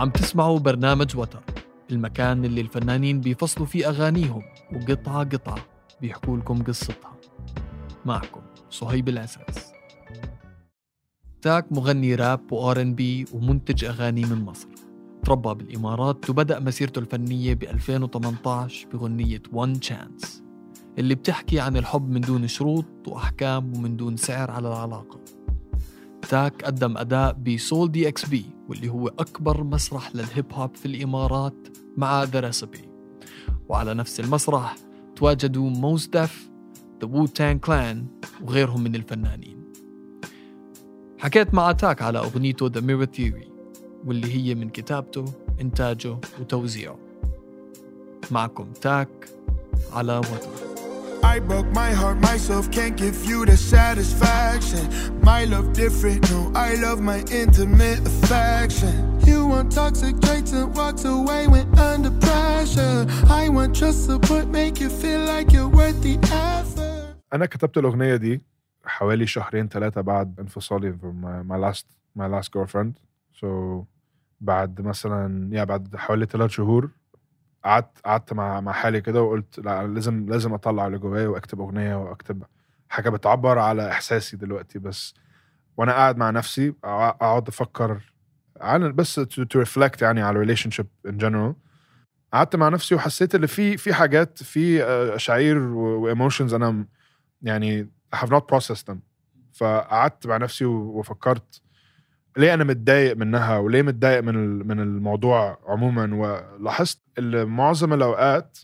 عم تسمعوا برنامج وتر. المكان اللي الفنانين بيفصلوا فيه أغانيهم وقطعة قطعة بيحكوا لكم قصتها. معكم صهيب العساس. تاك مغني راب وار ان بي ومنتج أغاني من مصر. تربى بالإمارات وبدأ مسيرته الفنية ب 2018 بغنية One Chance اللي بتحكي عن الحب من دون شروط وأحكام ومن دون سعر على العلاقة. تاك قدم أداء ب Sole DXB واللي هو أكبر مسرح للهيب هوب في الإمارات مع The Recipe وعلى نفس المسرح تواجدوا Mos Def The Wu-Tang Clan وغيرهم من الفنانين. حكيت مع تاك على أغنيته The Mirror Theory واللي هي من كتابته إنتاجه وتوزيعه. معكم تاك على وتر I broke my heart myself, can't give you the satisfaction. My love different, no, I love my intimate affection. You want toxic traits and walks away when under pressure. I want trust support, make you feel like you're worth the effort. أنا كتبت الأغنية دي حوالي شهرين ثلاثة بعد انفصالي from my, my last my last girlfriend. So بعد مثلا يا بعد حوالي ثلاث شهور قعدت قعدت مع مع حالي كده وقلت لا لازم لازم أطلع اللي جوايا وأكتب أغنية وأكتب حاجة بتعبر على إحساسي دلوقتي بس. وأنا قاعد مع نفسي أقعد أفكر عن بس to reflect يعني على ال relationship in general قعدت مع نفسي وحسيت إن في في حاجات في اشعير وايموشنز أنا يعني I have not processed them. فقعدت مع نفسي وفكرت ليه أنا متضايق منها وليه متضايق من من الموضوع عموما؟ ولاحظت اللي معظم الأوقات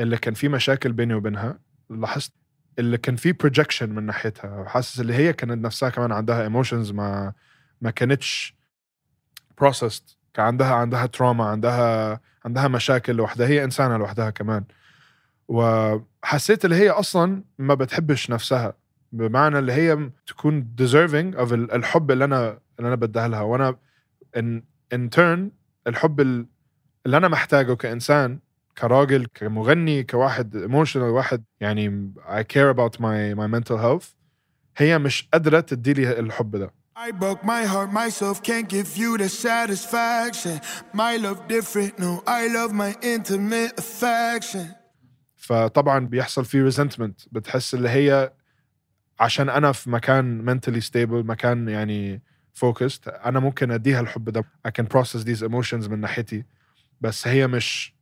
اللي كان في مشاكل بيني وبينها لاحظت اللي كان في projection من ناحيتها وحاسس اللي هي كانت نفسها كمان عندها emotions ما ما كانتش processed كان عندها عندها trauma عندها عندها مشاكل لوحدها هي إنسانة لوحدها كمان. وحسيت اللي هي أصلا ما بتحبش نفسها. بمعنى اللي هي تكون deserving of الحب اللي أنا اللي أنا بديها لها وأنا in in turn الحب اللي أنا محتاجه كإنسان كراجل كمغني كواحد ايموشنال واحد يعني I care about my my mental health هي مش قادرة تدي لي الحب ده I broke my heart myself, can't give you the satisfaction. My love different, no, I love my intimate affection. فطبعا بيحصل في resentment بتحس اللي هي عشان أنا في مكان mentally stable مكان يعني focused أنا ممكن أديها الحب ده. I can process these emotions من ناحيتي. بس هي مش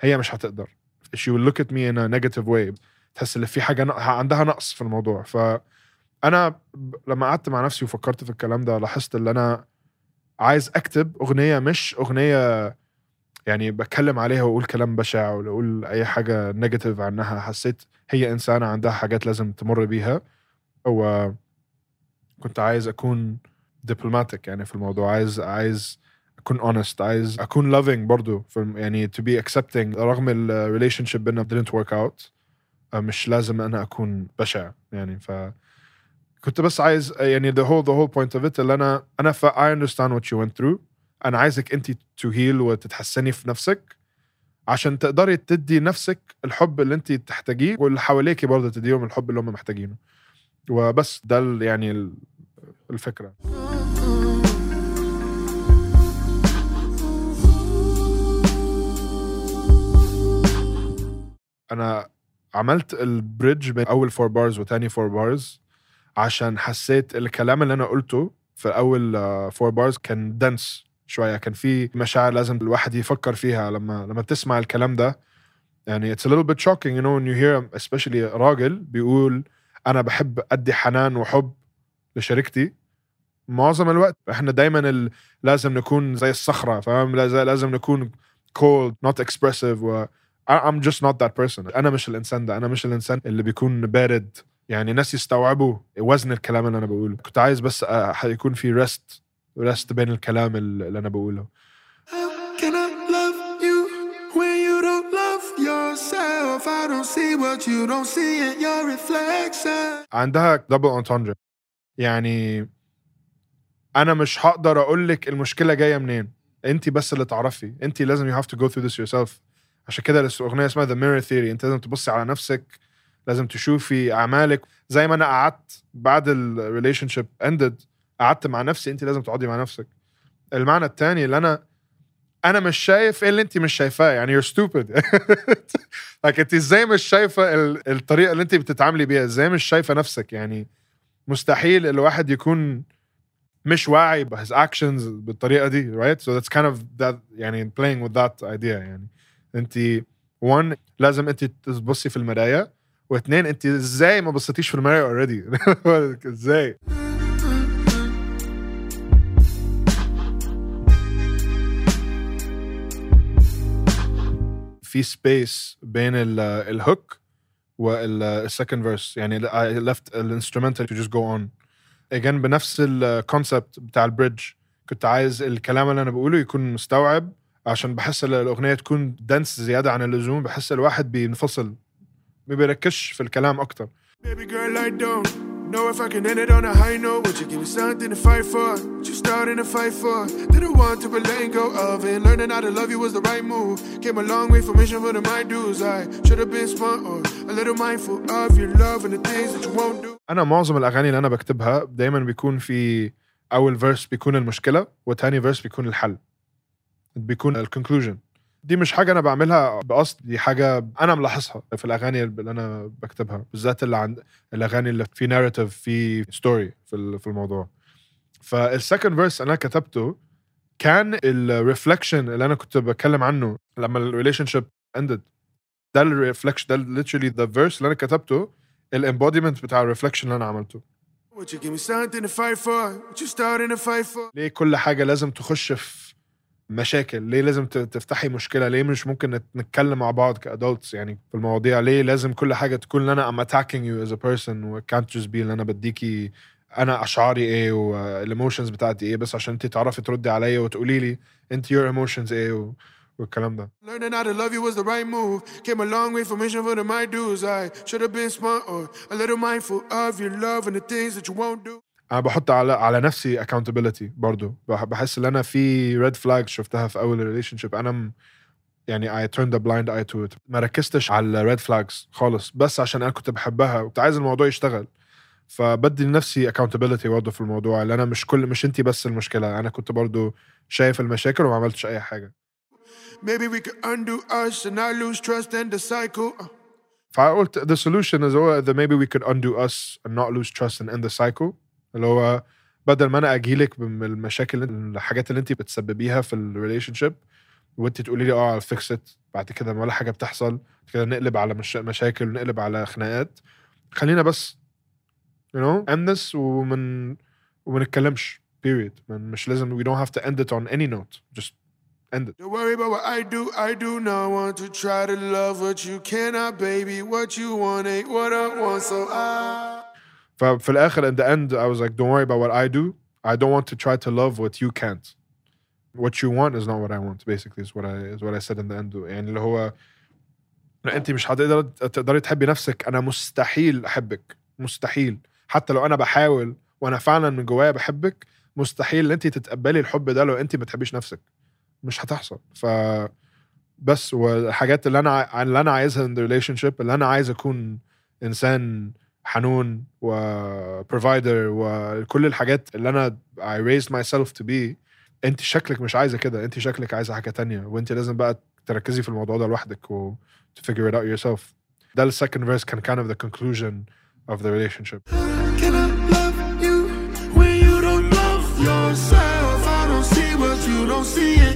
هي مش هتقدر. She will look at me in a negative way تحس إن في حاجة عندها نقص في الموضوع. فانا لما قعدت مع نفسي وفكرت في الكلام ده لاحظت إن أنا عايز أكتب أغنية مش أغنية يعني بتكلم عليها وأقول كلام بشع ولا أقول أي حاجة نيجاتيف عنها. حسيت هي إنسانة عندها حاجات لازم تمر بيها. و كنت عايز أكون diplomatic يعني في الموضوع. عايز عايز أكون honest عايز أكون loving برضو يعني to be accepting. رغم ال relationship بينا didn't work out مش لازم أنا أكون بشع يعني. ف كنت بس عايز يعني the whole the whole point of it اللي أنا أنا ف I understand what you went through. أنا عايزك انت to heal وتتحسني في نفسك عشان تقدري تدي نفسك الحب اللي انت تحتاجيه واللي حواليكي برضه تديهم الحب اللي هم محتاجينه. وبس ده يعني الفكرة. أنا عملت ال bridge بين أول four bars وتاني four bars عشان حسيت الكلام اللي أنا قلته في أول four bars كان dense شوية كان في مشاعر لازم الواحد يفكر فيها لما لما بتسمع الكلام ده. يعني it's a little bit shocking you know when you hear especially راجل بيقول أنا بحب أدي حنان وحب لشريكتي معظم الوقت. إحنا دايما. لازم نكون زي الصخرة فاهم؟ لازم نكون cold not expressive و I'm just not that person. أنا مش الإنسان ده. أنا مش الإنسان اللي بيكون بارد. يعني ناس يستوعبوا وزن الكلام اللي أنا بقوله. كنت عايز بس يكون في ريست ريست بين الكلام اللي أنا بقوله. See what you don't see in your reflection. عندها double entendre يعني أنا مش هقدر أقول لك المشكلة جاية منين. انت بس اللي تعرفي. انت لازم you have to go through this yourself. عشان كده الاغنيه اسمها The Mirror Theory. أنت لازم تبصي على نفسك. لازم تشوفي أعمالك. زي ما أنا قعدت بعد ال relationship ended قعدت مع نفسي. انت لازم تقعدي مع نفسك. المعنى الثاني اللي أنا أنا مش شايف إيه اللي انت مش شايفاه يعني you're stupid. like انت إزاي مش شايفة ال- الطريقة اللي انت بتتعاملي بيها؟ إزاي مش شايفة نفسك؟ يعني مستحيل الواحد يكون مش واعي ب his actions بالطريقة دي right so that's kind of that يعني playing with that idea يعني انت one لازم انت تبصي في المراية واثنين انت إزاي ما بصيتيش في المراية اوريدي إزاي؟ في space بين ال- ال hook وال second verse يعني I left ال instrumental to just go on. Again بنفس ال concept بتاع ال bridge كنت عايز الكلام اللي أنا بقوله يكون مستوعب عشان بحس ال- الأغنية تكون dense زيادة عن اللزوم. بحس الواحد بينفصل ما بيركزش في الكلام أكتر. Baby girl, I don't know if I can end it on a high note. Would you give me something to fight for? What you starting to fight for? Didn't want to, but letting go of it. Learning how to love you was the right move. Came a long way from mission for the my dues. I should have been smart or a little mindful of your love and the things that you won't do. أنا معظم الاغاني اللي أنا بكتبها دايما بيكون في اول verse بيكون المشكلة وتاني verse بيكون الحل بيكون ال conclusion دي مش حاجة أنا بعملها بقصد دي حاجة أنا ملاحظها في الأغاني اللي أنا بكتبها بالذات اللي عند الأغاني اللي في narrative في story في ال- في الموضوع فال second verse أنا كتبته كان ال reflection اللي أنا كنت بتكلم عنه لما ال relationship ended ده ال reflection ده literally the verse اللي أنا كتبته ال embodiment بتاع ال reflection اللي أنا عملته Would you give me something to fight for? What you starting to fight for? ليه كل حاجة لازم تخش في مشاكل ليه لازم تفتحي مشكله ليه مش ممكن نت- نتكلم مع بعض ك adults يعني في المواضيع ليه لازم كل حاجة تكون ان أنا I'm attacking you as a person و can't just be ان أنا بديكي أنا اشعاري إيه وال emotions بتاعتي إيه بس عشان انت تعرفي تردي عليا وتقولي لي انت your emotions إيه و... والكلام ده Learning how to love you was the right move. Came a long way from mission for the my dues. I should have been smart or a little mindful of your love and the things that you won't do. أنا بحط على على نفسي accountability برضو. بح- بحس إن أنا في red flag شفتها في أول relationship أنا م- يعني I turned a blind eye to it. ما ركزتش على ال red flags خالص بس عشان أنا كنت بحبها وكنت عايز الموضوع يشتغل. فبدي لنفسي accountability برضه في الموضوع. اللي أنا مش كل مش انت بس المشكلة. أنا كنت برضه شايف المشاكل وما عملتش أي حاجة. Maybe we could undo us and not lose trust and the cycle. فقلت the solution is that maybe we could undo us and not lose trust and end the cycle. اللي هو بدل ما أنا اجيلك بالمشاكل الحاجات اللي أنت بتسببيها في ال relationship وأنت تقولي لي آه fix it بعد كده ولا حاجة بتحصل كده نقلب على مش... مشاكل ونقلب على خناقات خلينا بس know end this ومن وما نتكلمش من مش لازم we don't have to end it on any note just end it Don't worry about what I do. I do not want to try to love what you cannot, baby. What you want ain't what I want, so I. ففي الآخر in the end I was like don't worry about what I do. I don't want to try to love what you can't. What you want is not what I want basically is what I is what I said in the end. يعني اللي هو أنت مش هتقدر تقدري تحبي نفسك. أنا مستحيل أحبك. مستحيل. حتى لو أنا بحاول وأنا فعلا من جوايا بحبك مستحيل إن أنت تتقبلي الحب ده لو أنت ما بتحبيش نفسك. مش هتحصل. ف بس والحاجات اللي أنا اللي أنا عايزها in the relationship اللي أنا عايز أكون إنسان حنون و provider وكل الحاجات اللي انا I raised myself to be انت شكلك مش عايزه كده انت شكلك عايزه حاجه تانية وانت لازم بقى تركزي في الموضوع ده لوحدك و to figure it out yourself ده ال second verse كان kind of the conclusion of the relationship Can I love you when you don't love yourself? I don't see what you don't see in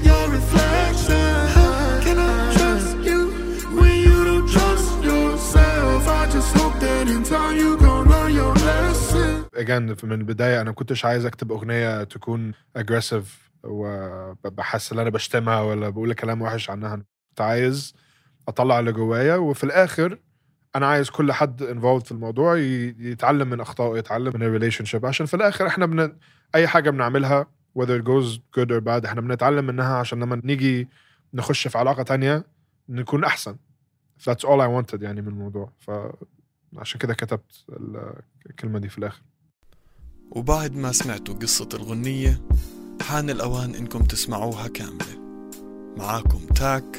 again من البداية أنا ما كنتش عايز أكتب أغنية تكون aggressive وبحس إن أنا بشتمها ولا بقول كلام وحش عنها. كنت عايز أطلع اللي جوايا وفي الآخر أنا عايز كل حد involved في الموضوع يتعلم من أخطائه يتعلم من ال relationship عشان في الآخر إحنا بن... أي حاجة بنعملها whether it goes good or bad إحنا بنتعلم منها عشان لما نيجي نخش في علاقة تانية نكون أحسن. That's all I wanted يعني من الموضوع. فعشان كده كتبت ال- الكلمة دي في الآخر. وبعد ما سمعتوا قصة الغنية حان الأوان إنكم تسمعوها كاملة. معاكم تاك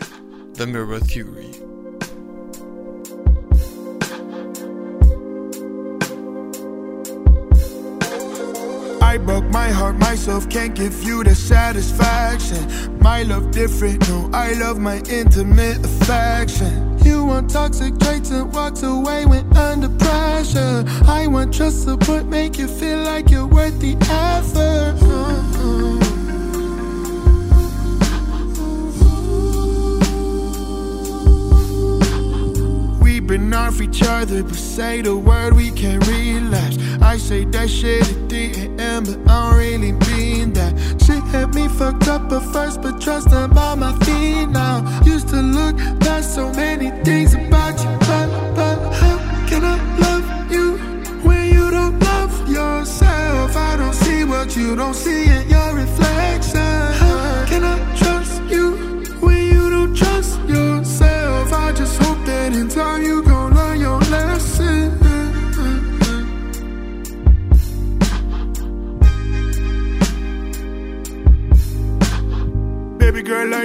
The Mirror Theory. I broke my heart myself, can't give you the satisfaction. My love different, no, I love my intimate affection. You want toxic traits and walks away when under pressure. I want trust support, make you feel like you're worth the effort. Uh-uh. Off each other, but say the word, we can't relapse. I say that shit at 3 a.m., but I don't really mean that. Shit had me fucked up at first, but trust I'm by my feet now. Used to look past so many things about you, but, but how can I love you when you don't love yourself? I don't see what you don't see in your reflection. How can I trust you when you don't trust yourself? I just hope that in time you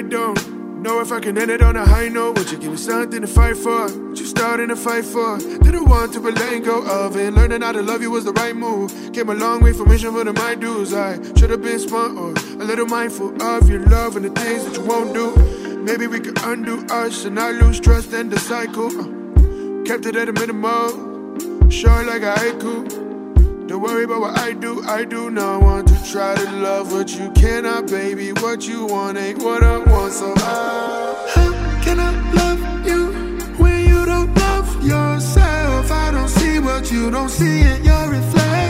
don't know if I can end it on a high note. Would you give me something to fight for? Would you starting to fight for? Didn't want to, but letting go of it. Learning how to love you was the right move. Came a long way from mission for the my dues. I should have been smart or a little mindful of your love and the things that you won't do. Maybe we could undo us and not lose trust in the cycle. Uh, kept it at a minimum, short like a haiku. Don't worry about what I do, I do not want to try to love what you cannot, baby. What you want ain't what I want, so I. How can I love you when you don't love yourself? I don't see what you don't see in your reflection.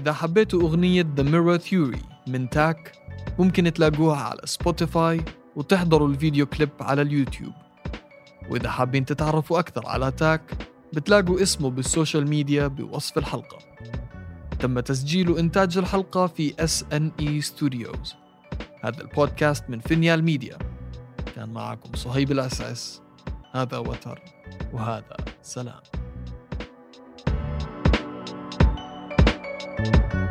إذا حبيتوا أغنية The Mirror Theory من تاك ممكن تلاقوها على سبوتيفاي وتحضروا الفيديو كليب على اليوتيوب. وإذا حابين تتعرفوا أكثر على تاك بتلاقوا اسمه بالسوشيال ميديا بوصف الحلقة. تم تسجيل وإنتاج الحلقة في SNE Studios. هذا البودكاست من فينيل ميديا. كان معكم صهيب الأساس. هذا وتر. وهذا سلام. you